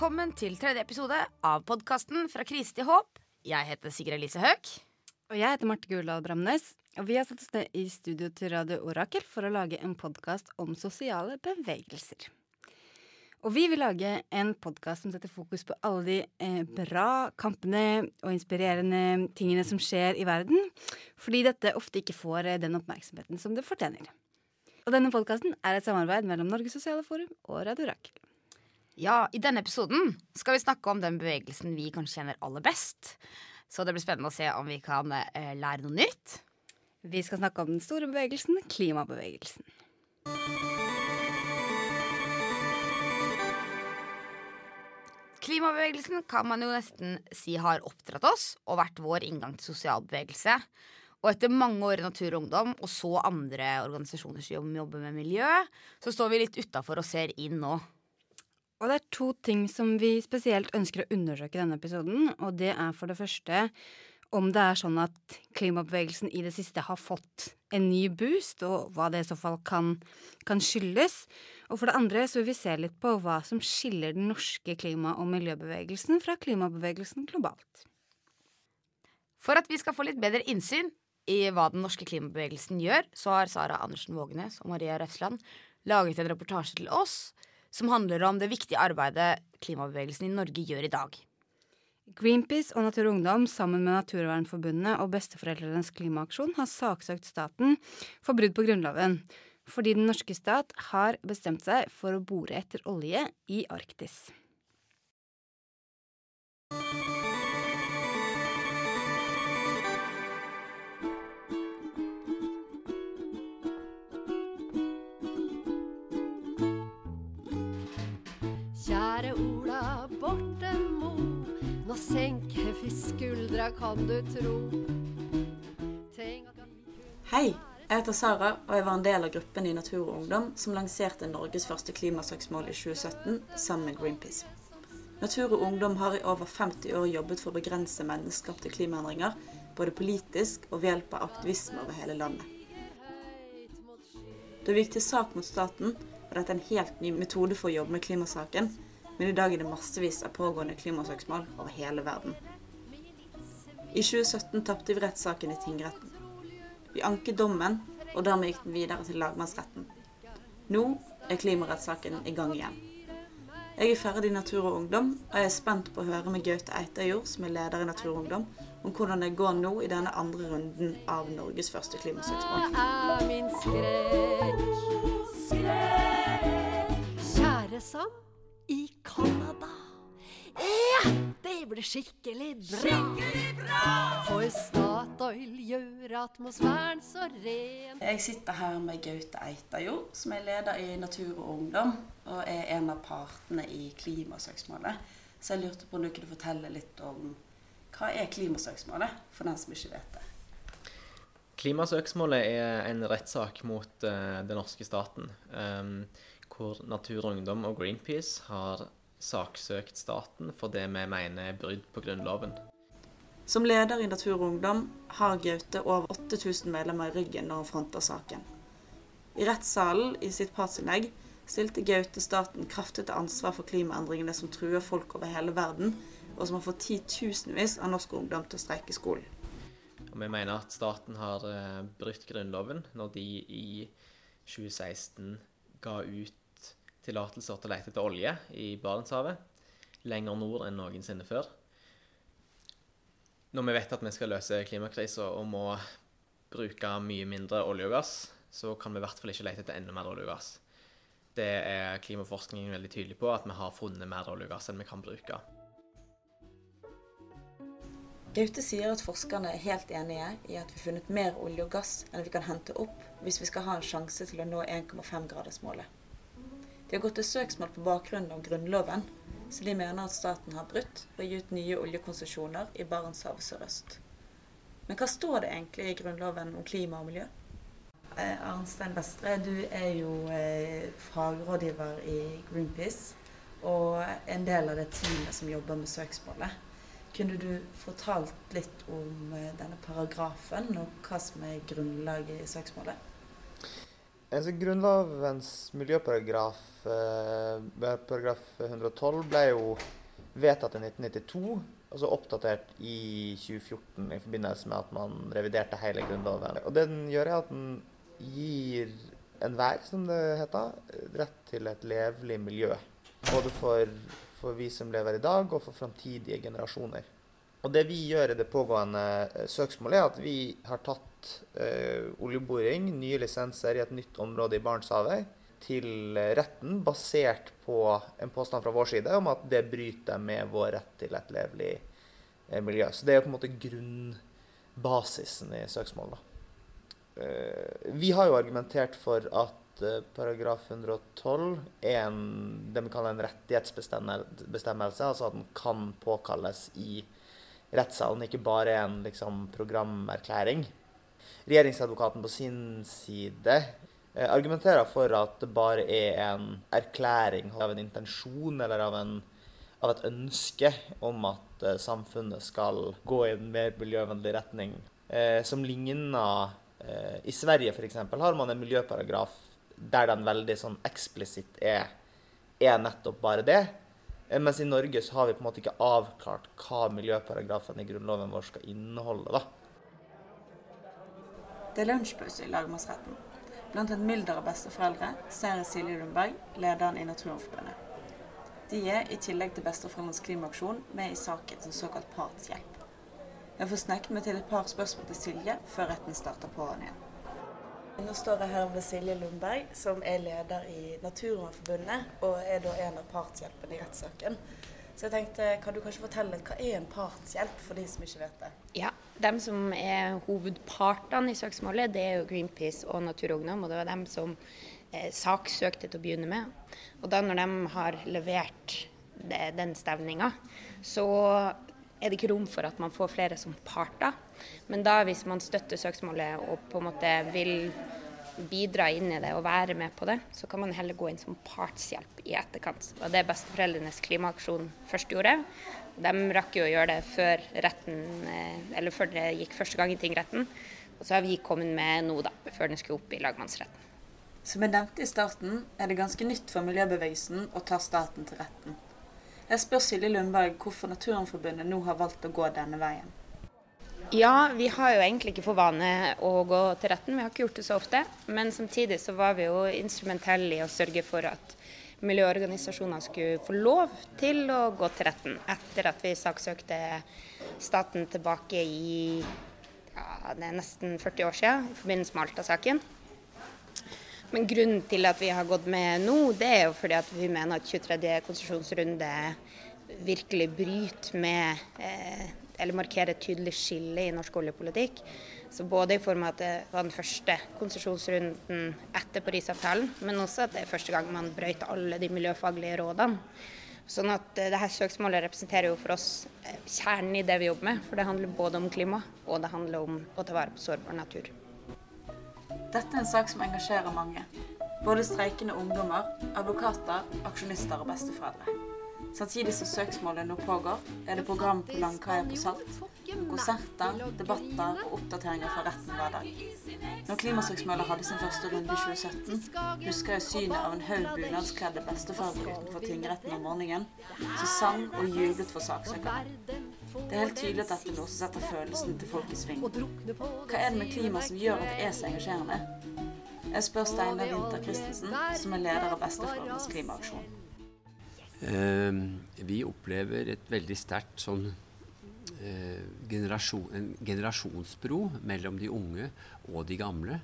Velkommen til tredje episode av podkasten Fra krise til håp. Jeg heter Sigrid Elise Høek. Og jeg heter Marte Guldal Bramnes. Og vi har satt oss ned i studio til Radio Orakel for å lage en podkast om sosiale bevegelser. Og vi vil lage en podkast som setter fokus på alle de eh, bra kampene og inspirerende tingene som skjer i verden, fordi dette ofte ikke får eh, den oppmerksomheten som det fortjener. Og denne podkasten er et samarbeid mellom Norges Sosiale Forum og Radio Orakel. Ja, I denne episoden skal vi snakke om den bevegelsen vi kanskje kjenner aller best. Så det blir spennende å se om vi kan eh, lære noe nytt. Vi skal snakke om den store bevegelsen, klimabevegelsen. Klimabevegelsen kan man jo nesten si har oppdratt oss og vært vår inngang til sosial bevegelse. Og etter mange år i Natur og Ungdom og så andre organisasjoner som jobber med miljø, så står vi litt utafor og ser inn nå. Og det er to ting som vi spesielt ønsker å undersøke i denne episoden. Og det er for det første om det er sånn at klimabevegelsen i det siste har fått en ny boost, og hva det i så fall kan, kan skyldes. Og for det andre så vil vi se litt på hva som skiller den norske klima- og miljøbevegelsen fra klimabevegelsen globalt. For at vi skal få litt bedre innsyn i hva den norske klimabevegelsen gjør, så har Sara Andersen Vågenes og Maria Refsland laget en reportasje til oss som handler om det viktige arbeidet klimabevegelsen i Norge gjør i dag. Greenpeace og Natur og Ungdom sammen med Naturvernforbundet og Besteforeldrenes klimaaksjon har saksøkt staten for brudd på Grunnloven, fordi den norske stat har bestemt seg for å bore etter olje i Arktis. Kjære Ola Borten Moe, nå senker vi skuldra, kan du tro. Hei, jeg heter Sara, og jeg var en del av gruppen i Natur og Ungdom som lanserte Norges første klimasøksmål i 2017 sammen med Greenpeace. Natur og Ungdom har i over 50 år jobbet for å begrense menneskeskapte klimaendringer, både politisk og ved hjelp av aktivisme over hele landet. Da vi gikk til sak mot staten, var dette en helt ny metode for å jobbe med klimasaken, men i dag er det massevis av pågående klimasøksmål over hele verden. I 2017 tapte vi rettssaken i tingretten. Vi anket dommen, og dermed gikk den videre til lagmannsretten. Nå er klimarettssaken i gang igjen. Jeg er ferdig i Natur og Ungdom, og jeg er spent på å høre med Gaute Eitajord, som er leder i Natur og Ungdom, om hvordan det går nå i denne andre runden av Norges første klimasøksmål. Kjære Sam i Canada. Ja, det blir skikkelig bra. For Statoil gjør atmosfæren så ren. Jeg sitter her med Gaute Eitajo, som er leder i Natur og Ungdom, og er en av partene i klimasøksmålet. Så jeg lurte på om du kunne fortelle litt om hva er klimasøksmålet, for den som ikke vet det. Klimasøksmålet er en rettssak mot uh, den norske staten, em, hvor Natur og Ungdom og Greenpeace har saksøkt staten for det vi mener er brudd på Grunnloven. Som leder i Natur og Ungdom har Gaute over 8000 medlemmer i ryggen når han fronter saken. I rettssalen i sitt partsinnlegg stilte Gaute staten kraftig til ansvar for klimaendringene som truer folk over hele verden, og som har fått titusenvis av norsk ungdom til å streike skolen. Og vi mener at staten har eh, brutt Grunnloven når de i 2016 ga ut tillatelser til å lete etter olje i Barentshavet, lenger nord enn noensinne før. Når vi vet at vi skal løse klimakrisen og må bruke mye mindre olje og gass, så kan vi i hvert fall ikke lete etter enda mer olje og gass. Det er klimaforskningen veldig tydelig på, at vi har funnet mer olje og gass enn vi kan bruke. Gaute sier at forskerne er helt enige i at vi har funnet mer olje og gass enn vi kan hente opp hvis vi skal ha en sjanse til å nå 1,5-gradersmålet. De har gått til søksmål på bakgrunn av Grunnloven, så de mener at staten har brutt og gi ut nye oljekonsesjoner i Barentshavet sørøst. Men hva står det egentlig i Grunnloven om klima og miljø? Eh, Arnstein Vestre, du er jo eh, fagrådgiver i Greenpeace og en del av det teamet som jobber med søksmålet. Kunne du fortalt litt om eh, denne paragrafen og hva som er grunnlaget i søksmålet? Altså, Grunnlovens miljøparagraf, eh, paragraf 112, ble jo vedtatt i 1992, og så oppdatert i 2014 i forbindelse med at man reviderte hele Grunnloven. Og det den gjør, er at den gir enhver, som det heter, rett til et levelig miljø. Både for, for vi som lever i dag, og for framtidige generasjoner. Og det vi gjør i det pågående eh, søksmålet, er at vi har tatt eh, oljeboring, nye lisenser i et nytt område i Barentshavet, til retten basert på en påstand fra vår side om at det bryter med vår rett til et levelig eh, miljø. Så det er på en måte grunnbasisen i søksmålet. Eh, vi har jo argumentert for at eh, paragraf 112 er en, det vi kaller en rettighetsbestemmelse, altså at den kan påkalles i rettssalen, ikke bare en liksom, programerklæring. Regjeringsadvokaten på sin side eh, argumenterer for at det bare er en erklæring av en intensjon eller av, en, av et ønske om at eh, samfunnet skal gå i en mer miljøvennlig retning, eh, som ligner I Sverige f.eks. har man en miljøparagraf der den veldig sånn eksplisitt er, er nettopp bare det. Mens i Norge så har vi på en måte ikke avklart hva miljøparagrafen i grunnloven vår skal inneholde. da. Det er lunsjpause i lagmannsretten. Blant et mylder av besteforeldre ser jeg Silje Lundberg, lederen i Naturvernforbundet. De er, i tillegg til Besteforeldrenes klimaaksjon, med i saken som såkalt partshjelp. Jeg får sneket meg til et par spørsmål til Silje før retten starter på'n igjen. Nå står jeg her med Silje Lundberg, som er leder i Naturvernforbundet, og er da en av partshjelpene i rettssaken. Så jeg tenkte, Kan du kanskje fortelle hva er en partshjelp, for de som ikke vet det? Ja, De som er hovedpartene i søksmålet, det er jo Greenpeace og Naturungdom. Og det var dem som eh, saksøkte til å begynne med. Og da når de har levert det, den stevninga, så er det ikke rom for at man får flere som parter. Men da hvis man støtter søksmålet og på en måte vil bidra inn i det og være med på det, så kan man heller gå inn som partshjelp i etterkant. Og det Besteforeldrenes klimaaksjon først gjorde. De rakk jo å gjøre det før retten, eh, eller før det gikk første gang i tingretten. Og så har vi kommet med nå, da, før den skulle opp i lagmannsretten. Som jeg nevnte i starten, er det ganske nytt for miljøbevegelsen å ta staten til retten. Jeg spør Silje Lundberg hvorfor Naturvernforbundet nå har valgt å gå denne veien. Ja, vi har jo egentlig ikke for vane å gå til retten. Vi har ikke gjort det så ofte. Men samtidig så var vi jo instrumentelle i å sørge for at miljøorganisasjoner skulle få lov til å gå til retten etter at vi saksøkte staten tilbake i ja, det er nesten 40 år siden i forbindelse med Alta-saken. Men grunnen til at vi har gått med nå, det er jo fordi at vi mener at 23. konsesjonsrunde virkelig bryter med eh, eller markere et tydelig skille i norsk oljepolitikk. Så både i form av at det var den første konsesjonsrunden etter Parisavtalen, men også at det er første gang man brøyt alle de miljøfaglige rådene. Sånn at det dette søksmålet representerer jo for oss uh, kjernen i det vi jobber med. For det handler både om klima, og det handler om å ta vare på sårbar natur. Dette er en sak som engasjerer mange. Både streikende ungdommer, advokater, aksjonister og besteforeldre. Samtidig som søksmålet nå pågår, er det program på Langkaia på Salt. Konserter, debatter og oppdateringer fra retten hver dag. Når klimasøksmålet hadde sin første runde i 2017, husker jeg synet av en haug bunadskledde besteforeldre utenfor tingretten om morgenen, som sang og jublet for saksøkeren. Det er helt tydelig at dette er noe som setter følelsen til folk i sving. Hva er det med klima som gjør at det er så engasjerende? Jeg spør Steinar Winther Christensen, som er leder av Besteforeldrenes klimaaksjon. Ehm, vi opplever et veldig sterkt sånn eh, generasjon, en generasjonsbro mellom de unge og de gamle.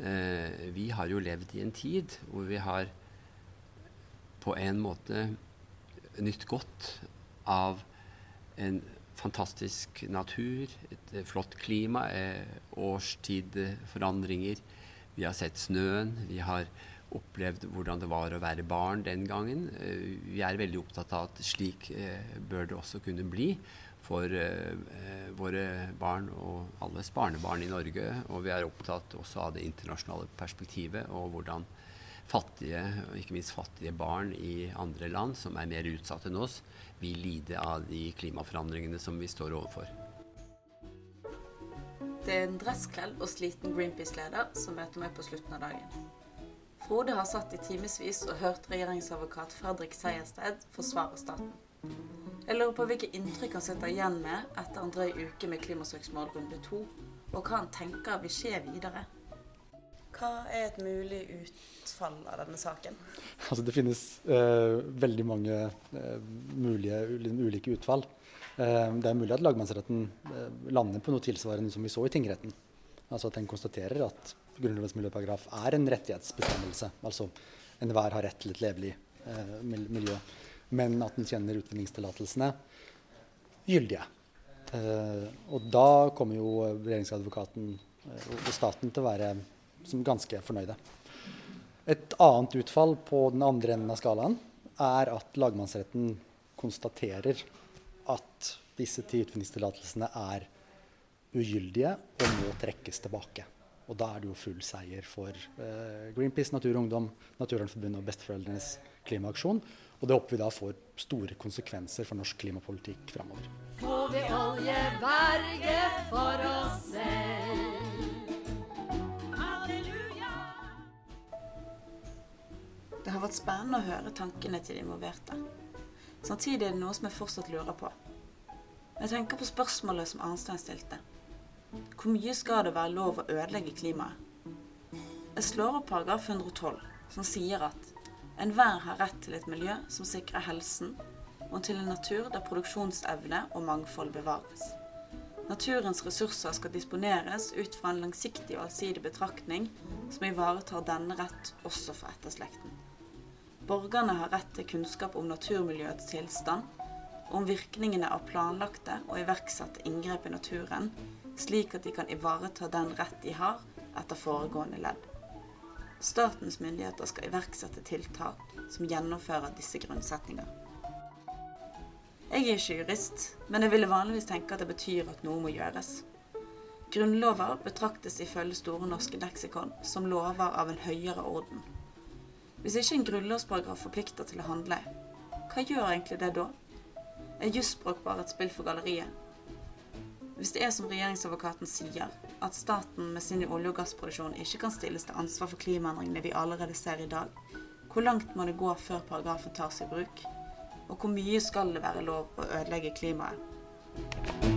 Eh, vi har jo levd i en tid hvor vi har på en måte nytt godt av en fantastisk natur, et flott klima, eh, årstidforandringer. Vi har sett snøen. vi har opplevd hvordan det var å være barn den gangen. Eh, vi er veldig opptatt av at slik eh, bør det også kunne bli for eh, våre barn og alles barnebarn i Norge. Og vi er opptatt også av det internasjonale perspektivet og hvordan fattige, og ikke minst fattige barn i andre land som er mer utsatt enn oss, vil lide av de klimaforandringene som vi står overfor. Det er en dresskledd og sliten Greenpeace-leder som møter meg på slutten av dagen. Frode har satt i timevis og hørt regjeringsadvokat Fredrik Sejersted forsvare staten. Jeg lurer på hvilke inntrykk han sitter igjen med etter en drøy uke med klimasøksmål runde to, og hva han tenker vil skje videre. Hva er et mulig utfall av denne saken? Altså, det finnes eh, veldig mange eh, mulige, ulike utfall. Eh, det er mulig at lagmannsretten eh, lander på noe tilsvarende som vi så i tingretten. Altså at den konstaterer at Grunnlovens miljøparagraf er en rettighetsbestemmelse. Altså enhver har rett til et levelig eh, miljø. Men at den kjenner utvinningstillatelsene gyldige. Eh, og da kommer jo regjeringsadvokaten eh, og staten til å være ganske fornøyde. Et annet utfall på den andre enden av skalaen er at lagmannsretten konstaterer at disse ti utvinningstillatelsene er ugyldige og må trekkes tilbake. Og da er det jo full seier for eh, Greenpeace, Natur og Ungdom, Naturvernforbundet og Besteforeldrenes klimaaksjon. Og det håper vi da får store konsekvenser for norsk klimapolitikk framover. Får vi oljeberget for oss selv? Halleluja! Det har vært spennende å høre tankene til de involverte. Samtidig er det noe som jeg fortsatt lurer på. Jeg tenker på spørsmålet som Arnstein stilte. Hvor mye skal det være lov å ødelegge klimaet? Jeg slår opp paragraf 112, som sier at enhver har rett til et miljø som sikrer helsen, og til en natur der produksjonsevne og mangfold bevares. Naturens ressurser skal disponeres ut fra en langsiktig og allsidig betraktning som ivaretar denne rett også for etterslekten. Borgerne har rett til kunnskap om naturmiljøets tilstand, om virkningene av planlagte og iverksatte inngrep i naturen, slik at de kan ivareta den rett de har etter foregående ledd. Statens myndigheter skal iverksette tiltak som gjennomfører disse grunnsetninger. Jeg er ikke jurist, men jeg ville vanligvis tenke at det betyr at noe må gjøres. Grunnlover betraktes ifølge Store norske leksikon som lover av en høyere orden. Hvis ikke en grunnlovsparagraf forplikter til å handle, hva gjør egentlig det da? Er jusspråk bare et spill for galleriet? Hvis det er som regjeringsadvokaten sier, at staten med sin olje- og gassproduksjon ikke kan stilles til ansvar for klimaendringene vi allerede ser i dag, hvor langt må det gå før paragrafen tas i bruk? Og hvor mye skal det være lov å ødelegge klimaet?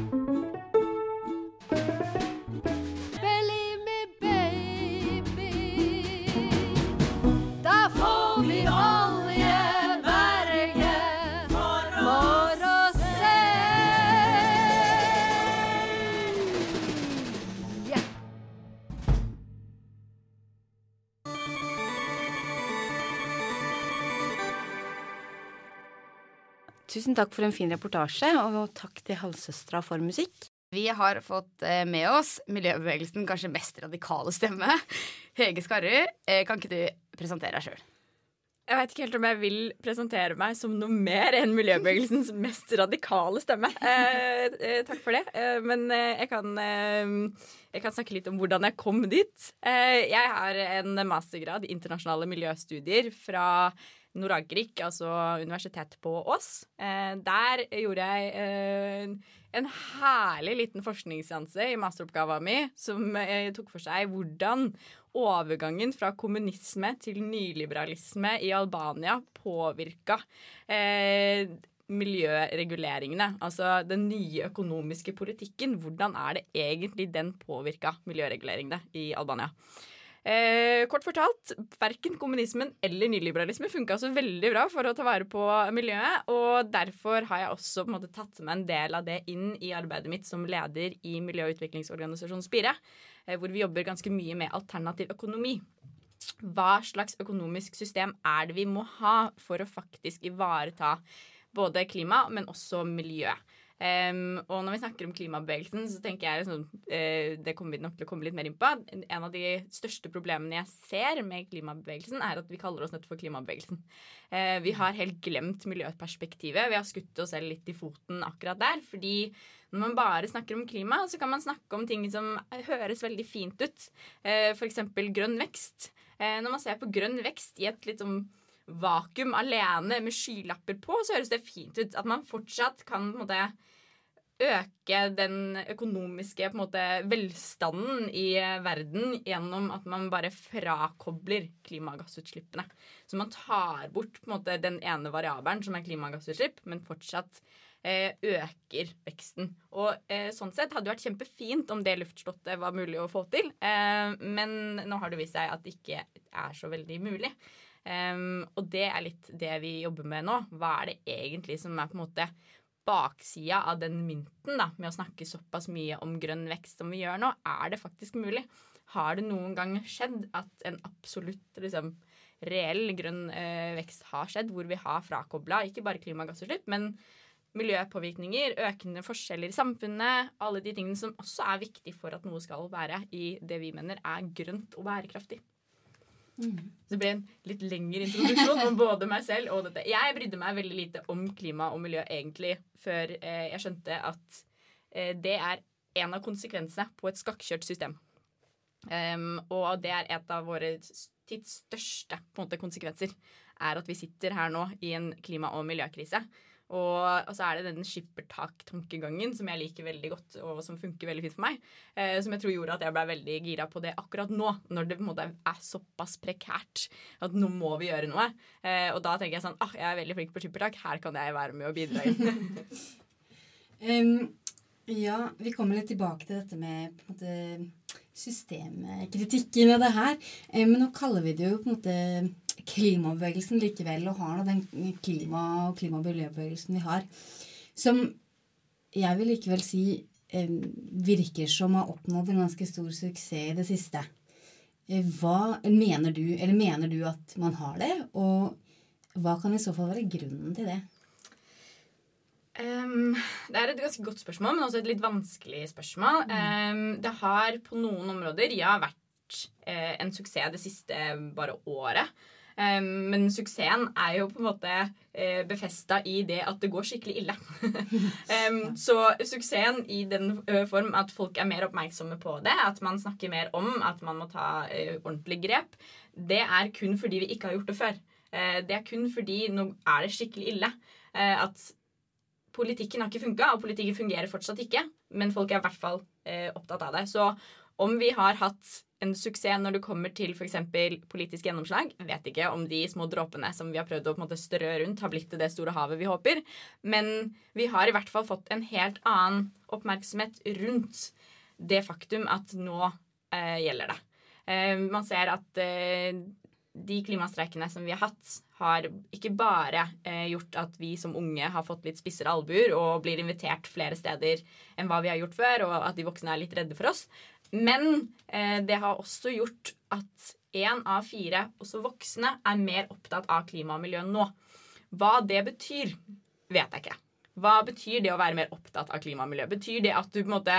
Tusen takk for en fin reportasje, og takk til Halvsøstera for musikk. Vi har fått eh, med oss miljøbevegelsen kanskje mest radikale stemme. Hege Skarrud, eh, kan ikke du presentere deg sjøl? Jeg vet ikke helt om jeg vil presentere meg som noe mer enn miljøbevegelsens mest radikale stemme. Eh, eh, takk for det. Eh, men jeg, kan, eh, jeg kan snakke litt om hvordan jeg kom dit. Eh, jeg har en mastergrad i internasjonale miljøstudier fra Noragrik, altså Universitetet på Ås. Eh, der gjorde jeg eh, en herlig liten forskningsseanse i masteroppgaven min som eh, tok for seg hvordan overgangen fra kommunisme til nyliberalisme i Albania påvirka miljøreguleringene. Altså den nye økonomiske politikken. Hvordan er det egentlig den påvirka miljøreguleringene i Albania? Eh, kort fortalt, verken kommunismen eller nyliberalisme funka så veldig bra for å ta vare på miljøet, og derfor har jeg også på en måte tatt med en del av det inn i arbeidet mitt som leder i miljø- og utviklingsorganisasjonen Spire, eh, hvor vi jobber ganske mye med alternativ økonomi. Hva slags økonomisk system er det vi må ha for å faktisk ivareta både klima, men også miljø? Um, og når vi snakker om klimabevegelsen, så tenker jeg liksom, uh, det kommer vi nok til å komme litt mer inn på. En av de største problemene jeg ser med klimabevegelsen, er at vi kaller oss nødt for klimabevegelsen. Uh, vi har helt glemt miljøperspektivet. Vi har skutt oss selv litt i foten akkurat der. Fordi når man bare snakker om klima, så kan man snakke om ting som høres veldig fint ut. Uh, F.eks. grønn vekst. Uh, når man ser på grønn vekst i et litt sånn vakuum alene med skylapper på, så høres det fint ut. At man fortsatt kan på en måte øke den økonomiske måte, velstanden i eh, verden gjennom at man bare frakobler klimagassutslippene. Så man tar bort en måte, den ene variabelen, som er klimagassutslipp, men fortsatt eh, øker veksten. Og eh, sånn sett hadde det vært kjempefint om det luftslottet var mulig å få til. Eh, men nå har det vist seg at det ikke er så veldig mulig. Um, og det er litt det vi jobber med nå. Hva er det egentlig som er på en måte baksida av den mynten da, med å snakke såpass mye om grønn vekst som vi gjør nå? Er det faktisk mulig? Har det noen gang skjedd at en absolutt liksom, reell grønn eh, vekst har skjedd, hvor vi har frakobla ikke bare klimagassutslipp, men miljøpåvirkninger, økende forskjeller i samfunnet, alle de tingene som også er viktig for at noe skal være i det vi mener er grønt og bærekraftig. Mm. Det ble en litt lengre introduksjon om både meg selv og dette. Jeg brydde meg veldig lite om klima og miljø egentlig før eh, jeg skjønte at eh, det er en av konsekvensene på et skakkjørt system. Um, og det er et av våre tids største måte, konsekvenser. Er at vi sitter her nå i en klima- og miljøkrise og, og, så er det den skippertak-tankegangen som jeg liker veldig godt, og som funker veldig fint for meg. Eh, som jeg tror gjorde at jeg ble veldig gira på det akkurat nå, når det måte er såpass prekært at nå må vi gjøre noe. Eh, og da tenker jeg sånn ah, jeg er veldig flink på skippertak, her kan jeg være med og bidra um, ja, vi kommer litt tilbake til dette med på en måte, systemkritikken av det her. Eh, men nå kaller vi det jo på en måte klimabevegelsen likevel, og har den klima- og klima- og miljøbevegelsen vi har, som jeg vil likevel si eh, virker som har oppnådd en ganske stor suksess i det siste. Eh, hva mener du, eller mener du at man har det, og hva kan i så fall være grunnen til det? Um, det er et ganske godt spørsmål, men også et litt vanskelig spørsmål. Um, det har på noen områder ja, vært uh, en suksess det siste bare året. Men suksessen er jo på en måte eh, befesta i det at det går skikkelig ille. så suksessen i den form at folk er mer oppmerksomme på det, at man snakker mer om at man må ta ordentlig grep, det er kun fordi vi ikke har gjort det før. Det er kun fordi nå er det skikkelig ille. At politikken har ikke funka, og politikken fungerer fortsatt ikke. Men folk er i hvert fall opptatt av det. Så om vi har hatt en suksess når det kommer til f.eks. politisk gjennomslag. Vet ikke om de små dråpene som vi har prøvd å på en måte strø rundt, har blitt til det store havet vi håper. Men vi har i hvert fall fått en helt annen oppmerksomhet rundt det faktum at nå eh, gjelder det. Eh, man ser at eh, de klimastreikene som vi har hatt, har ikke bare eh, gjort at vi som unge har fått litt spissere albuer og blir invitert flere steder enn hva vi har gjort før, og at de voksne er litt redde for oss, men eh, det har også gjort at én av fire, også voksne, er mer opptatt av klima og miljø nå. Hva det betyr, vet jeg ikke. Hva betyr det å være mer opptatt av klima og miljø? Betyr det at du på en måte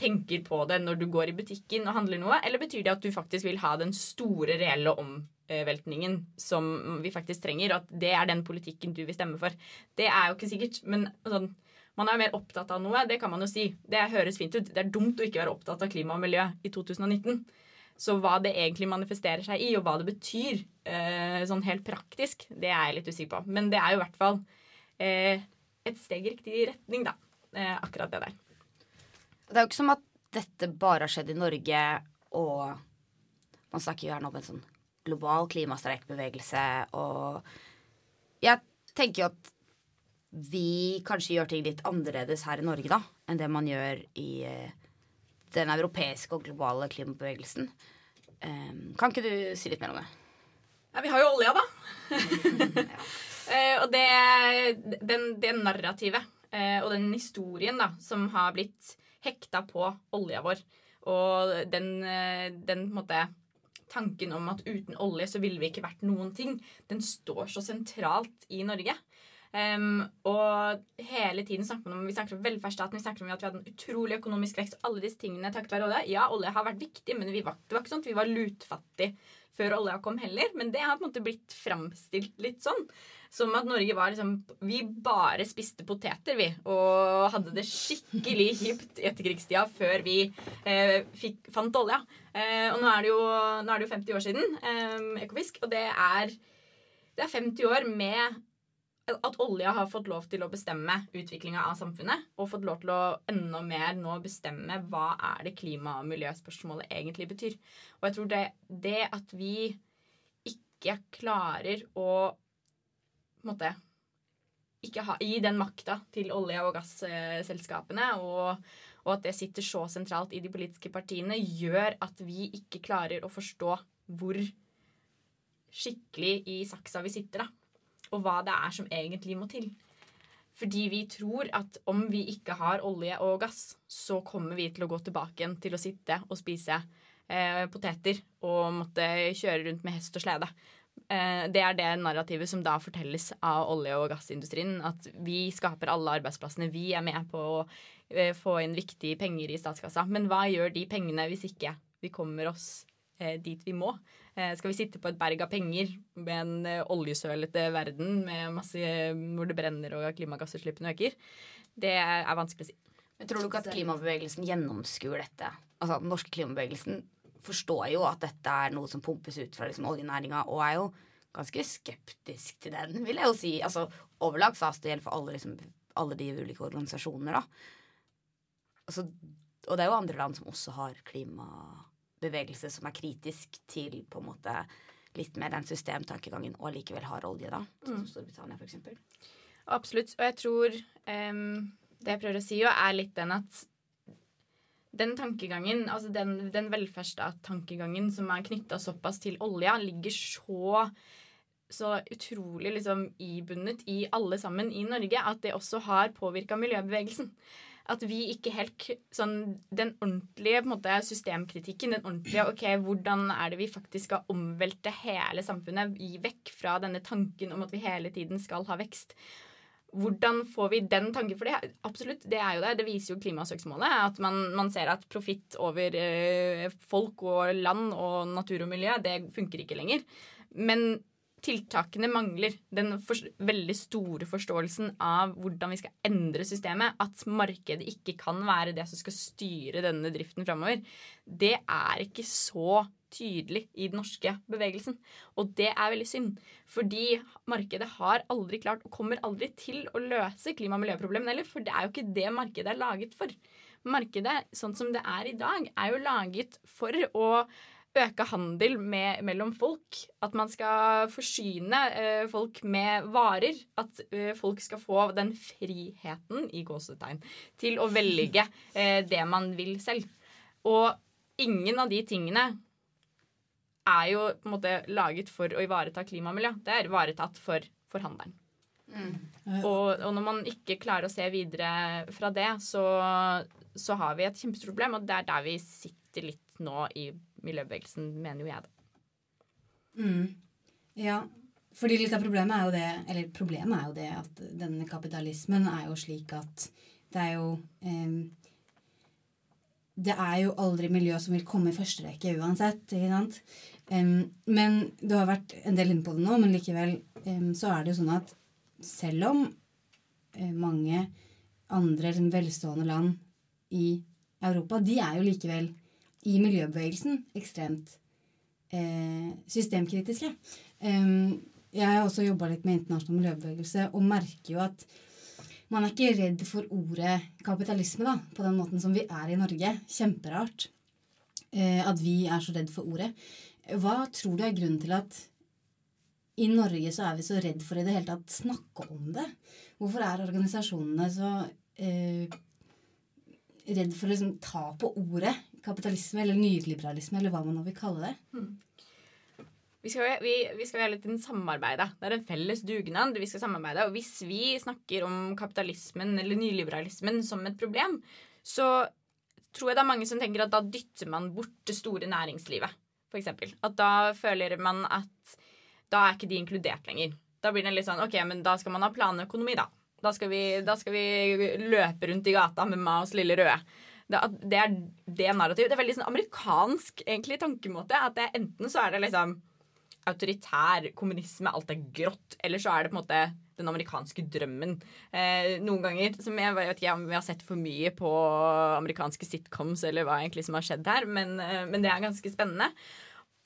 tenker på det når du går i butikken og handler noe, eller betyr det at du faktisk vil ha den store, reelle omveltningen som vi faktisk trenger, og at det er den politikken du vil stemme for? Det er jo ikke sikkert, men sånn man er mer opptatt av noe, det kan man jo si. Det høres fint ut. Det er dumt å ikke være opptatt av klima og miljø i 2019. Så hva det egentlig manifesterer seg i, og hva det betyr eh, sånn helt praktisk, det er jeg litt usikker på. Men det er jo i hvert fall eh, et steg i riktig retning, da. Eh, akkurat det der. Det er jo ikke som at dette bare har skjedd i Norge, og man snakker jo her nå om en sånn global klimastreikbevegelse, og jeg tenker jo at vi kanskje gjør ting litt annerledes her i Norge da, enn det man gjør i uh, den europeiske og globale klimabevegelsen. Um, kan ikke du si litt mer om det? Ja, vi har jo olja, da. ja. uh, og det, den, det narrativet uh, og den historien da, som har blitt hekta på olja vår, og den, den måte, tanken om at uten olje så ville vi ikke vært noen ting, den står så sentralt i Norge. Um, og hele tiden snakker man om vi snakker om velferdsstaten, vi snakker om at vi hadde en utrolig økonomisk vekst. Alle disse tingene takket være olje. Ja, olje har vært viktig, men var, det var ikke sånn at vi var lutfattige før olja kom heller. Men det har på en måte blitt framstilt litt sånn. Som at Norge var liksom Vi bare spiste poteter, vi. Og hadde det skikkelig kjipt i etterkrigstida før vi eh, fikk, fant olja. Eh, og nå er, jo, nå er det jo 50 år siden eh, Ekofisk, og det er, det er 50 år med at olja har fått lov til å bestemme utviklinga av samfunnet, og fått lov til å enda mer nå bestemme hva er det klima- og miljøspørsmålet egentlig betyr. Og jeg tror det, det at vi ikke klarer å på en måte ikke ha, gi den makta til olje- og gasselskapene, og, og at det sitter så sentralt i de politiske partiene, gjør at vi ikke klarer å forstå hvor skikkelig i saksa vi sitter, da. Og hva det er som egentlig må til. Fordi vi tror at om vi ikke har olje og gass, så kommer vi til å gå tilbake igjen til å sitte og spise eh, poteter og måtte kjøre rundt med hest og slede. Eh, det er det narrativet som da fortelles av olje- og gassindustrien. At vi skaper alle arbeidsplassene. Vi er med på å eh, få inn viktige penger i statskassa. Men hva gjør de pengene hvis ikke vi kommer oss dit vi må? Eh, skal vi sitte på et berg av penger med en eh, oljesølete verden med masse, hvor det brenner og klimagassutslippene øker? Det er vanskelig å si. Men tror du ikke at klimabevegelsen gjennomskuer dette? Altså, Den norske klimabevegelsen forstår jo at dette er noe som pumpes ut fra liksom, oljenæringa, og er jo ganske skeptisk til den, vil jeg jo si. Altså, Overlag sa det gjelder for alle, liksom, alle de ulike organisasjoner, da. Altså, og det er jo andre land som også har klimabevegelse som er kritisk til på en måte litt mer den systemtankegangen, og likevel har olje, da. Sånn som Storbritannia, for eksempel. Absolutt. Og jeg tror um, det jeg prøver å si, jo, er litt den at den tankegangen, altså den, den velferdstattankegangen som er knytta såpass til olja, ligger så så utrolig liksom ibundet i alle sammen i Norge at det også har påvirka miljøbevegelsen. At vi ikke helt sånn Den ordentlige på en måte, systemkritikken, den ordentlige OK, hvordan er det vi faktisk skal omvelte hele samfunnet i vekk fra denne tanken om at vi hele tiden skal ha vekst? Hvordan får vi den tanken? For det, absolutt, det er jo det. Det viser jo klimasøksmålet. At man, man ser at profitt over eh, folk og land og natur og miljø, det funker ikke lenger. Men tiltakene mangler den veldig store forståelsen av hvordan vi skal endre systemet. At markedet ikke kan være det som skal styre denne driften framover. Det er ikke så tydelig i den norske bevegelsen. Og det er veldig synd. Fordi markedet har aldri klart, og kommer aldri til, å løse klima- og miljøproblemene heller. For det er jo ikke det markedet er laget for. Markedet, sånn som det er i dag, er jo laget for å øke handel med, mellom folk. At man skal forsyne eh, folk med varer. At eh, folk skal få den friheten, i gåsetegn, til å velge eh, det man vil selv. Og ingen av de tingene er jo på en måte laget for å ivareta klima og miljø. Det er ivaretatt for, forhandleren. handelen. Og, og når man ikke klarer å se videre fra det, så, så har vi et kjempestort problem. Og det er der vi sitter litt nå i miljøbevegelsen, mener jo jeg, da. Mm. Ja, fordi litt av problemet er jo det Eller problemet er jo det at denne kapitalismen er jo slik at det er jo eh, Det er jo aldri miljø som vil komme i første rekke uansett, ikke sant? Um, men du har vært en del inne på det nå, men likevel um, så er det jo sånn at selv om uh, mange andre liksom, velstående land i Europa, de er jo likevel i miljøbevegelsen ekstremt eh, systemkritiske. Um, jeg har også jobba litt med internasjonal miljøbevegelse og merker jo at man er ikke redd for ordet kapitalisme da, på den måten som vi er i Norge. Kjemperart eh, at vi er så redd for ordet. Hva tror du er grunnen til at i Norge så er vi så redd for i det hele tatt snakke om det? Hvorfor er organisasjonene så eh, redd for å liksom ta på ordet kapitalisme eller nyliberalisme, eller hva man nå vil kalle det? Vi skal, vi, vi skal hele tiden samarbeide. Det er en felles dugnad. Vi skal samarbeide. Og hvis vi snakker om kapitalismen eller nyliberalismen som et problem, så tror jeg det er mange som tenker at da dytter man bort det store næringslivet, eksempel. At da føler man at da er ikke de inkludert lenger. Da blir det litt sånn OK, men da skal man ha planøkonomi, da. Da skal vi, da skal vi løpe rundt i gata med Maos lille røde. Det, det er det narrativet. Det er veldig sånn amerikansk egentlig tankemåte. At det, enten så er det liksom autoritær kommunisme, alt er grått, eller så er det på en måte den amerikanske drømmen. Eh, noen ganger, som jeg vet ikke om vi har sett for mye på amerikanske sitcoms, eller hva egentlig som har skjedd her, men, eh, men det er ganske spennende.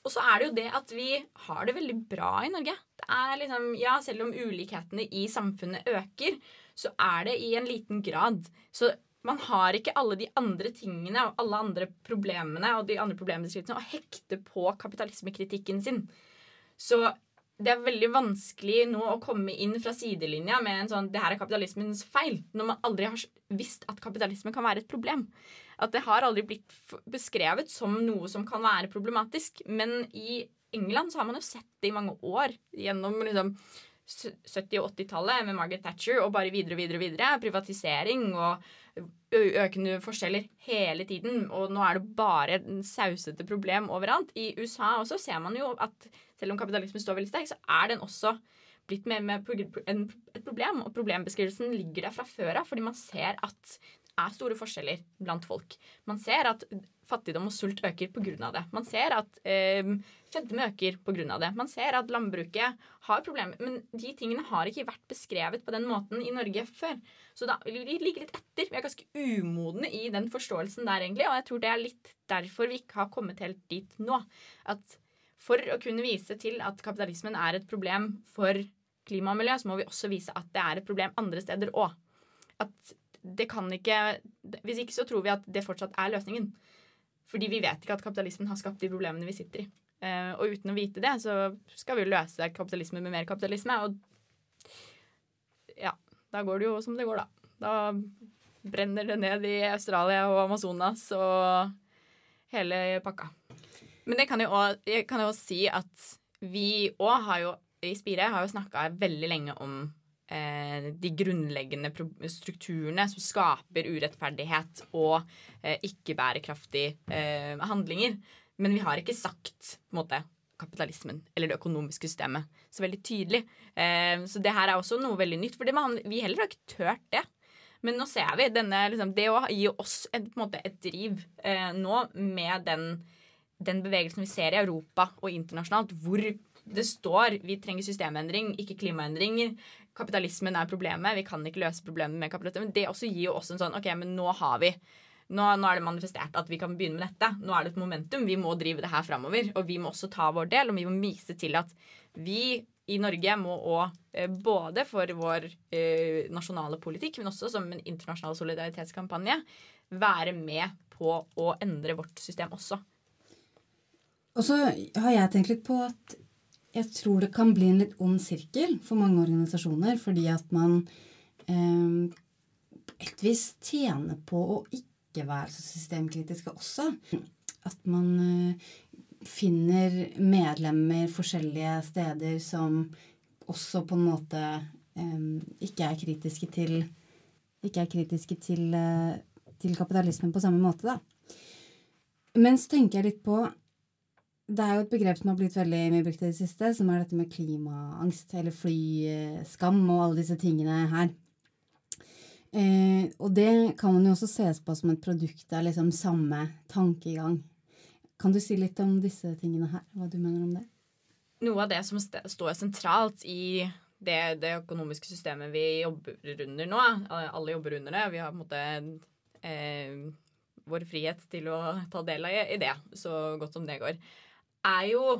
Og så er det jo det at vi har det veldig bra i Norge. Det er liksom, ja, Selv om ulikhetene i samfunnet øker, så er det i en liten grad. Så man har ikke alle de andre tingene og alle andre problemene og de andre problembeskrivelsene å hekte på kapitalismekritikken sin. Så det er veldig vanskelig nå å komme inn fra sidelinja med en sånn 'det her er kapitalismens feil', når man aldri har visst at kapitalisme kan være et problem. At det har aldri blitt beskrevet som noe som kan være problematisk. Men i England så har man jo sett det i mange år gjennom liksom 70- og 80-tallet med Margaret Thatcher og bare videre og videre, videre. Privatisering og økende forskjeller hele tiden. Og nå er det bare sausete problem overalt. I USA også ser man jo at selv om kapitalismen står veldig sterk, så er den også blitt med, med et problem. Og problembeskrivelsen ligger der fra før av, fordi man ser at er store forskjeller blant folk. Man ser at fattigdom og sult øker pga. det. Man ser at eh, fedme øker pga. det. Man ser at landbruket har problemer. Men de tingene har ikke vært beskrevet på den måten i Norge før. Så da, vi ligger litt etter. Vi er ganske umodne i den forståelsen der, egentlig. Og jeg tror det er litt derfor vi ikke har kommet helt dit nå. At for å kunne vise til at kapitalismen er et problem for klima og miljø, så må vi også vise at det er et problem andre steder òg. At det kan ikke Hvis ikke så tror vi at det fortsatt er løsningen. Fordi vi vet ikke at kapitalismen har skapt de problemene vi sitter i. Uh, og uten å vite det, så skal vi løse kapitalismen med mer kapitalisme. Og ja, da går det jo som det går, da. Da brenner det ned i Australia og Amazonas og hele pakka. Men det kan jo også si at vi òg har jo i Spire har jo snakka veldig lenge om eh, de grunnleggende strukturene som skaper urettferdighet og eh, ikke-bærekraftige eh, handlinger. Men vi har ikke sagt på en måte, kapitalismen eller det økonomiske systemet så veldig tydelig. Eh, så det her er også noe veldig nytt. For vi heller har ikke tørt det. Men nå ser vi denne, liksom, det å gi oss et, måte, et driv eh, nå med den, den bevegelsen vi ser i Europa og internasjonalt, hvor det står vi trenger systemendring, ikke klimaendringer. Kapitalismen er problemet. Vi kan ikke løse problemet med kapitalismen. Det også gir jo også en sånn OK, men nå har vi nå, nå, er det manifestert at vi kan begynne med dette. Nå er det et momentum. Vi må drive det her framover. Og vi må også ta vår del, og vi må vise til at vi i Norge må òg, eh, både for vår eh, nasjonale politikk, men også som en internasjonal solidaritetskampanje, være med på å endre vårt system også. Og så har jeg tenkt litt på at jeg tror det kan bli en litt ond sirkel for mange organisasjoner, fordi at man eh, et vis tjener på å ikke være så systemkritiske også. At man eh, finner medlemmer forskjellige steder som også på en måte um, ikke er kritiske til ikke er kritiske til, til, kapitalismen på samme måte, da. Men så tenker jeg litt på Det er jo et begrep som har blitt veldig mye brukt i det siste, som er dette med klimaangst, eller flyskam og alle disse tingene her. Eh, og det kan man jo også ses på som et produkt av liksom samme tankegang. Kan du si litt om disse tingene her? Hva du mener om det? Noe av det som st står sentralt i det, det, økonomiske systemet vi jobber under nå, alle jobber under det, vi har på en måte eh, vår frihet til å ta del i det så godt som det går, er jo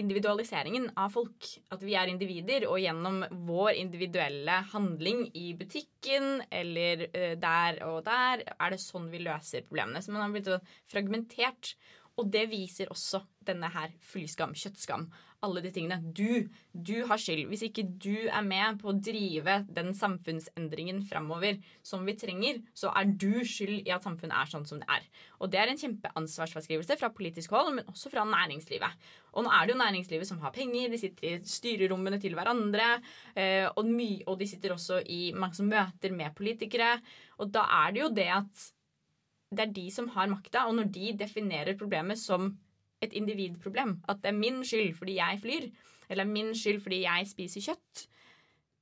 individualiseringen av folk. At vi er individer, og gjennom vår individuelle handling i butikken eller uh, der og der, er det sånn vi løser problemene. Så man har blitt fragmentert. Og det viser også denne her flyskam, kjøttskam, alle de tingene. Du, du har skyld. Hvis ikke du er med på å drive den samfunnsendringen framover som vi trenger, så er du skyld i at samfunnet er sånn som det er. Og det er en kjempeansvarsfraskrivelse fra politisk hold, men også fra næringslivet. Og nå er det jo næringslivet som har penger, de sitter i styrerommene til hverandre, eh, og, og de sitter også i mange møter med politikere. Og da er det jo det at det er de som har makta, og når de definerer problemet som et individproblem. At det er min skyld fordi jeg flyr, eller min skyld fordi jeg spiser kjøtt.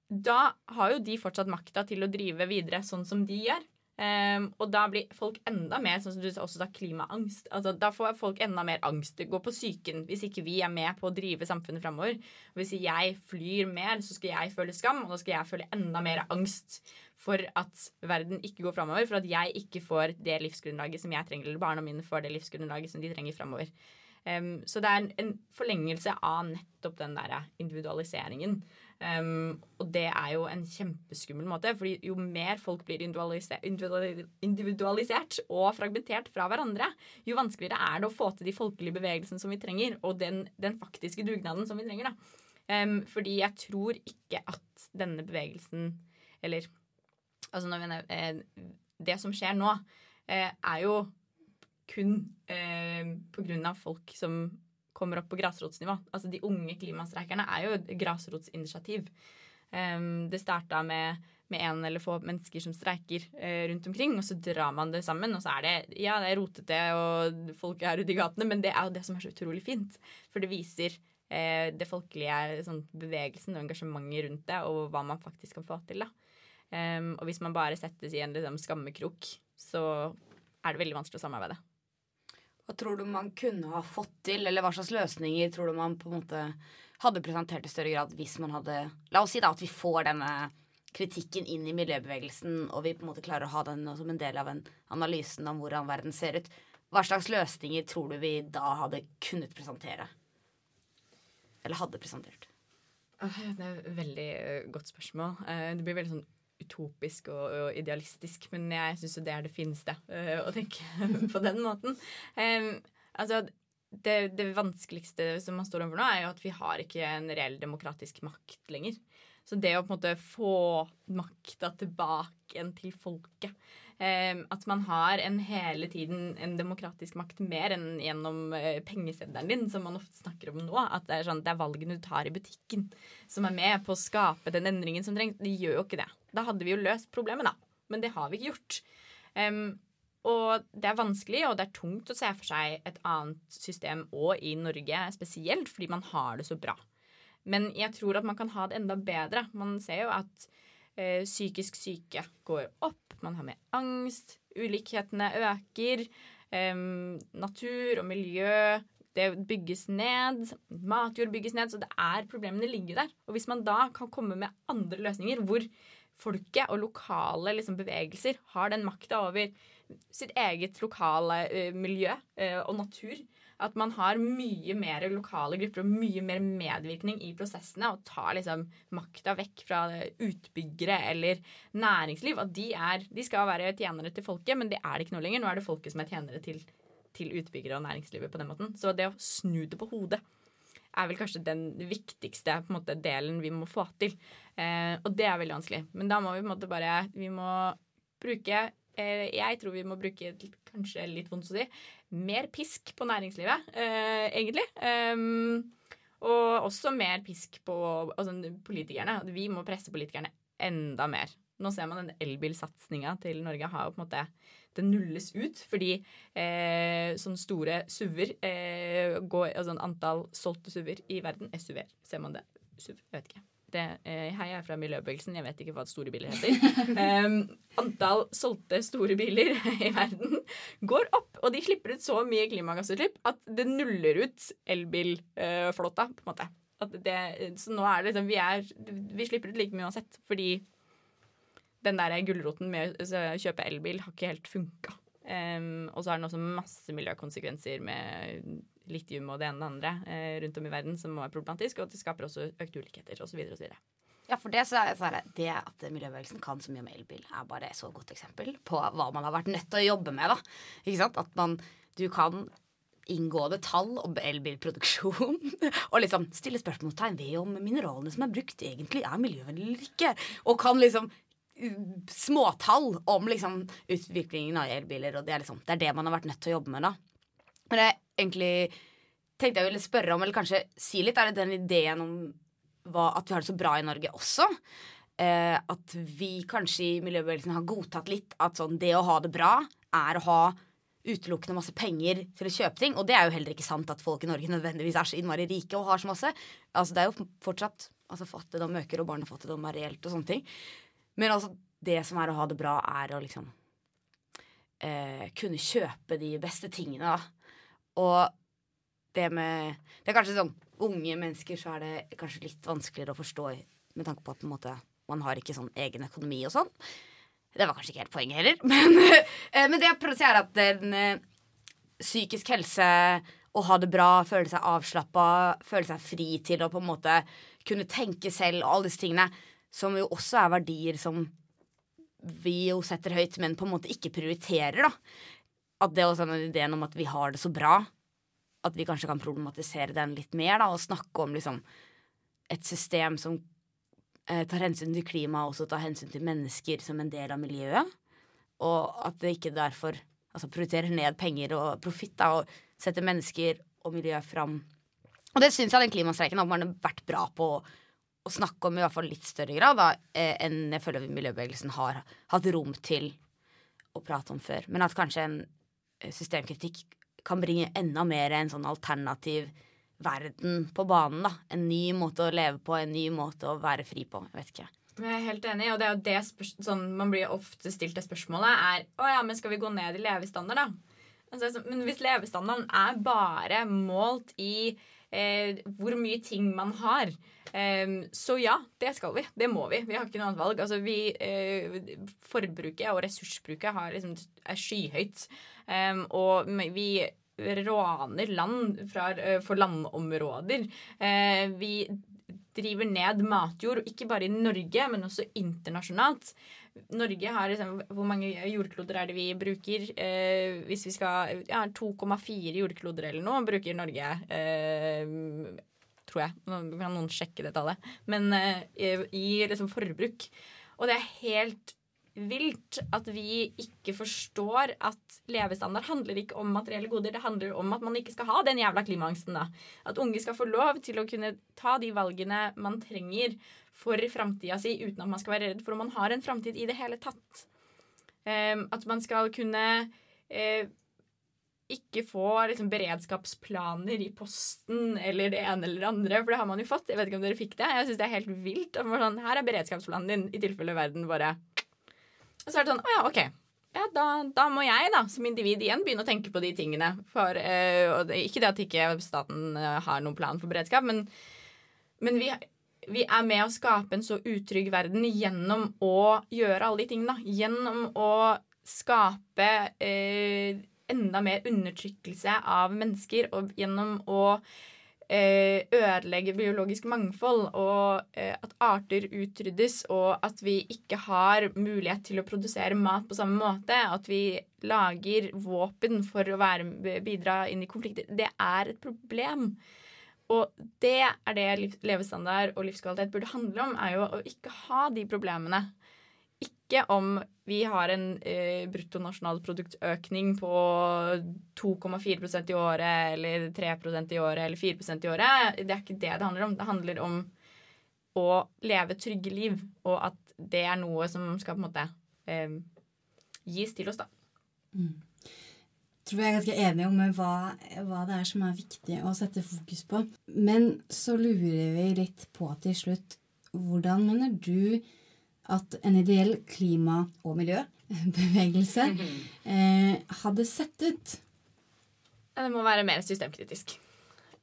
Da har jo de fortsatt makta til å drive videre sånn som de gjør. Um, og da blir folk enda mer sånn som du også sa, klimaangst. Altså, da får folk enda mer angst. Gå på psyken hvis ikke vi er med på å drive samfunnet framover. Hvis jeg flyr mer, så skal jeg føle skam, og da skal jeg føle enda mer angst for at verden ikke går framover. For at jeg ikke får det livsgrunnlaget som jeg trenger, eller barna mine får det livsgrunnlaget som de trenger framover. Em, så det er en, en forlengelse av nettopp den der individualiseringen. Um, og det er jo en kjempeskummel måte, fordi jo mer folk blir individualisert, individualisert og fragmentert fra hverandre, jo vanskeligere er det å få til de folkelige bevegelsene som vi trenger, og den, den faktiske dugnaden som vi trenger. da. Um, fordi jeg tror ikke at denne bevegelsen, eller altså når vi, eh, Det som skjer nå, eh, er jo kun eh, av folk som kommer opp på grasrotsnivå. Altså De unge klimastreikerne er jo et grasrotsinitiativ. Um, det starta med med en eller få mennesker som streiker eh, rundt omkring, og så drar man det sammen. Og så er det ja, det er rotete, og folk er ute i gatene, men det er jo det som er så utrolig fint. For det viser eh, det folkelige sånn, bevegelsen og engasjementet rundt det, og hva man faktisk kan få til. da. Um, og hvis man bare settes i en liksom, skammekrok, så er det veldig vanskelig å samarbeide. Hva tror du man kunne ha fått til, eller hva slags løsninger tror du man på en måte hadde presentert i større grad hvis man hadde La oss si da at vi får denne kritikken inn i miljøbevegelsen, og vi på en måte klarer å ha den som en del av en analysen om hvordan verden ser ut. Hva slags løsninger tror du vi da hadde kunnet presentere? Eller hadde presentert? Det er et veldig eh, godt spørsmål. Eh, Det blir veldig sånn utopisk og, og idealistisk, men jeg syns jo det er det fineste eh, å tenke på den måten. Um, altså, det, det vanskeligste som man står overfor nå, er jo at vi har ikke en reell demokratisk makt lenger. Så det å på en måte få makta tilbake igjen til folket At man har en hele tiden en demokratisk makt mer enn gjennom eh, pengeseddelen din, som man ofte snakker om nå. At det er, sånn, det er valgene du tar i butikken som er med på å skape den endringen som trengs. De gjør jo ikke det. Da hadde vi jo løst problemet, da. Men det har vi ikke gjort. Um, og det er vanskelig, og det er tungt å se for seg et annet system òg i Norge spesielt, fordi man har det så bra. Men jeg tror at man kan ha det enda bedre. Man ser jo at eh, psykisk syke går opp, man har mer angst, ulikhetene øker, eh, natur og miljø det bygges ned, matjord bygges ned, så det er problemene ligger der. Og hvis man da kan komme med andre løsninger hvor folket og lokale liksom, bevegelser har den makta over sitt eget lokale eh, miljø eh, og natur, at man har mye mer lokale grupper og mye mer medvirkning i prosessene og tar liksom makta vekk fra utbyggere eller næringsliv. At de, er, de skal være tjenere til folket, men det er det ikke nå lenger. Nå er det folket som er tjenere til, til utbyggere og næringslivet på den måten. Så det å snu det på hodet er vel kanskje den viktigste måte, delen vi må få til. Eh, og det er veldig vanskelig. Men da må vi på en måte bare Vi må bruke eh, Jeg tror vi må bruke kanskje litt vondt å si mer pisk på næringslivet, eh, egentlig. Um, og også mer pisk på altså, politikerne. Vi må presse politikerne enda mer. Nå ser man den elbilsatsinga til Norge har jo på en måte Det nulles ut fordi eh, sånne store SUV-er eh, går Altså antall solgte SUV-er i verden SUV-er, ser man det? SUV, jeg vet ikke. Det, eh, hei, jeg er fra miljøbevegelsen. Jeg vet ikke hva store biler heter. um, antall solgte store biler i verden går opp, og de slipper ut så mye klimagassutslipp at det nuller ut elbilflåta, på en måte. Det, så nå er det liksom vi, er, vi slipper ut like mye uansett, fordi den der gulroten med å kjøpe elbil har ikke helt funka. Um, og så har den også masse miljøkonsekvenser med litium og det ene og det andre eh, rundt om i verden som er problematisk, og det skaper også økte ulikheter osv. osv. Ja, for det, så er, så er det, det at miljøbevegelsen kan så mye om elbil, er bare et så godt eksempel på hva man har vært nødt til å jobbe med. da. Ikke sant? At man, du kan inngående tall om elbilproduksjon og liksom stille spørsmålstegn ved om mineralene som er brukt, egentlig er miljøvennlige eller ikke. Og kan liksom småtall om liksom utviklingen av elbiler, og det er liksom det er det man har vært nødt til å jobbe med, da. Men jeg egentlig tenkte jeg ville spørre om, eller kanskje si litt, er det den ideen om hva, at vi har det så bra i Norge også? Eh, at vi kanskje i miljøbevegelsen har godtatt litt at sånn, det å ha det bra er å ha utelukkende masse penger til å kjøpe ting. Og det er jo heller ikke sant at folk i Norge nødvendigvis er så innmari rike og har så masse. Altså Det er jo fortsatt altså Fattigdom øker, og barnefattigdom er reelt og sånne ting. Men altså det som er å ha det bra, er å liksom eh, kunne kjøpe de beste tingene, da. Og det med Det er kanskje sånn unge mennesker så er det kanskje litt vanskeligere å forstå med tanke på at på måte, man har ikke sånn egen økonomi og sånn. Det var kanskje ikke helt poenget heller. Men, eh, men det jeg prøver å si, er at den eh, psykisk helse å ha det bra, føle seg avslappa, føle seg fri til å på en måte kunne tenke selv og alle disse tingene, som jo også er verdier som vi jo setter høyt, men på en måte ikke prioriterer, da. At det også er den ideen om at vi har det så bra, at vi kanskje kan problematisere den litt mer, da, og snakke om liksom et system som eh, tar hensyn til klima og også tar hensyn til mennesker som en del av miljøet. Og at det ikke derfor altså prioriterer ned penger og profitt og setter mennesker og miljø fram. Og det syns jeg den klimastreiken har vært bra på å, snakke om i hvert fall litt større grad da, eh, enn jeg føler miljøbevegelsen har hatt rom til å prate om før. Men at kanskje en systemkritikk kan bringe enda mer en sånn alternativ verden på banen. da. En ny måte å leve på, en ny måte å være fri på. Jeg vet ikke. Jeg er helt enig, og det er jo det sånn, Man blir ofte stilt det spørsmålet er å ja, men skal vi gå ned i levestandard, da? Altså, men hvis levestandarden er bare målt i eh, hvor mye ting man har, eh, så ja, det skal vi. Det må vi. Vi har ikke noe annet valg. Altså, vi, eh, forbruket og ressursbruket har liksom, er skyhøyt. Eh, og vi raner land fra, eh, for landområder. Uh, vi driver ned matjord, ikke bare i Norge, men også internasjonalt. Norge har liksom, Hvor mange jordkloder er det vi bruker? Eh, hvis vi skal ja, 2,4 jordkloder eller noe bruker Norge. Eh, tror jeg. Nå kan noen sjekke det tallet. Men eh, i liksom forbruk. Og det er helt vilt at vi ikke forstår at levestandard handler ikke om materielle goder. Det handler om at man ikke skal ha den jævla klimaangsten. da. At unge skal få lov til å kunne ta de valgene man trenger for framtida si, uten at man skal være redd for om man har en framtid i det hele tatt. Ehm, at man skal kunne eh, ikke få liksom, beredskapsplaner i posten eller det ene eller det andre, for det har man jo fått. Jeg vet ikke om dere fikk det. Jeg syns det er helt vilt. Sånn, her er beredskapsplanen din, i tilfelle verden bare Og så er det sånn Å ja, OK. Ja, da, da må jeg da, som individ igjen begynne å tenke på de tingene. For, uh, det, ikke det at ikke staten eh, har noen plan for beredskap, men, men vi, vi er med å skape en så utrygg verden gjennom å gjøre alle de tingene. Gjennom å skape uh, enda mer undertrykkelse av mennesker, og gjennom å ødelegge biologisk mangfold, og eh, at arter utryddes, og at vi ikke har mulighet til å produsere mat på samme måte, at vi lager våpen for å være, bidra inn i konflikter, det er et problem. Og det er det levestandard og livskvalitet burde handle om, er jo å ikke ha de problemene. Ikke om vi har en eh, bruttonasjonalproduktøkning på 2,4% i året eller 3% i året eller 4% i året. Det er ikke det det handler om. Det handler om å leve trygge liv, og at det er noe som skal på en måte eh, gis til oss, da. tror vi er ganske enige om hva, hva det er som er viktig å sette fokus på. Men så lurer vi litt på til slutt hvordan mener du at en ideell klima- og miljøbevegelse eh, hadde sett ut? Det må være mer systemkritisk.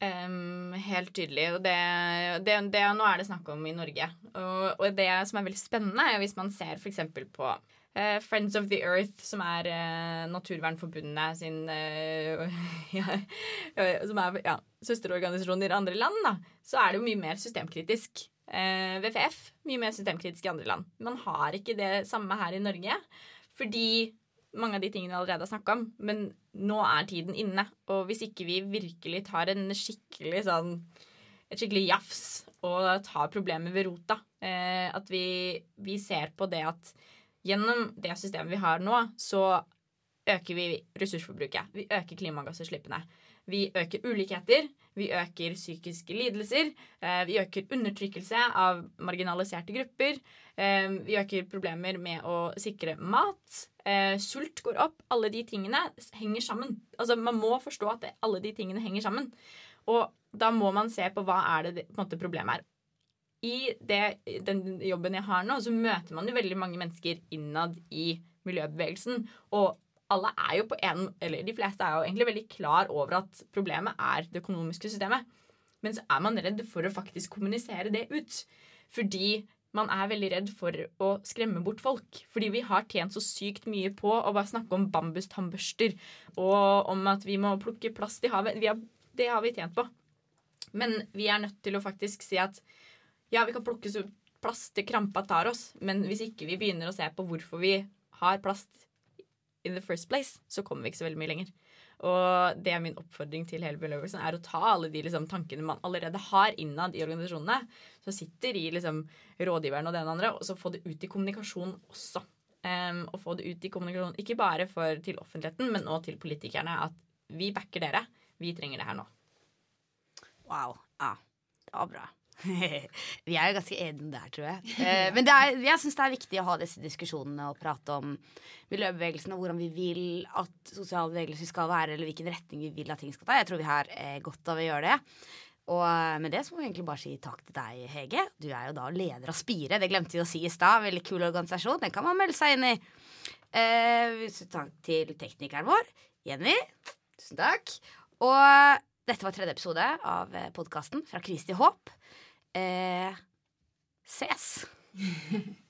Um, helt tydelig. Og det, det, det, nå er det snakk om i Norge. Og, og det som er veldig spennende, er hvis man ser f.eks. på uh, Friends of the Earth, som er uh, Naturvernforbundet sin uh, ja, eh, Som er ja, søsterorganisasjoner i andre land, da, så er det jo mye mer systemkritisk. Eh, WFF mye mer systemkritisk i andre land. Man har ikke det samme her i Norge. Fordi mange av de tingene vi allerede har snakka om. Men nå er tiden inne. Og hvis ikke vi virkelig tar en skikkelig sånn et skikkelig jafs og tar problemet ved rota, eh, at vi, vi ser på det at gjennom det systemet vi har nå, så øker vi ressursforbruket. Vi øker klimagassutslippene. Vi øker ulikheter. Vi øker psykiske lidelser. Eh, vi øker undertrykkelse av marginaliserte grupper. Eh, vi øker problemer med å sikre mat. Eh, sult går opp. Alle de tingene henger sammen. Altså, Man må forstå at alle de tingene henger sammen. Og da må man se på hva er det, på en måte problemet er. I det, den jobben jeg har nå, så møter man jo veldig mange mennesker innad i miljøbevegelsen. Og alle er jo på en, eller de fleste er jo egentlig veldig klar over at problemet er det økonomiske systemet. Men så er man redd for å faktisk kommunisere det ut. Fordi man er veldig redd for å skremme bort folk. Fordi vi har tjent så sykt mye på å bare snakke om bambustannbørster og om at vi må plukke plast i havet. Har Det har vi tjent på. Men vi er nødt til å faktisk si at ja, vi kan plukke så plast til krampa tar oss, men hvis ikke vi begynner å se på hvorfor vi har plast in the first place, så kommer vi ikke så veldig mye lenger. Og det er min oppfordring til hele miljøbevegelsen, er å ta alle de liksom, tankene man allerede har innad i organisasjonene, som sitter i liksom, rådgiveren og det ene andre, og så få det ut i kommunikasjon også. Um, og få det ut i kommunikasjon, ikke bare for, til offentligheten, men også til politikerne. At vi backer dere. Vi trenger det her nå. Wow. Ja, det var bra. vi er jo ganske enige der, tror jeg. Eh, men det er, jeg syns det er viktig å ha disse diskusjonene og prate om miljøbevegelsen og hvordan vi vil at sosiale bevegelser skal være, eller hvilken retning vi vil at ting skal ta. Jeg tror vi har eh, godt av å gjøre det. Og eh, med det så må vi egentlig bare si takk til deg, Hege. Du er jo da leder av Spire. Det glemte vi å si i stad. Veldig kul organisasjon. Den kan man melde seg inn i. Eh, takk til teknikeren vår, Jenny. Tusen takk. Og dette var tredje episode av podkasten Fra krise til håp. Eh, ses.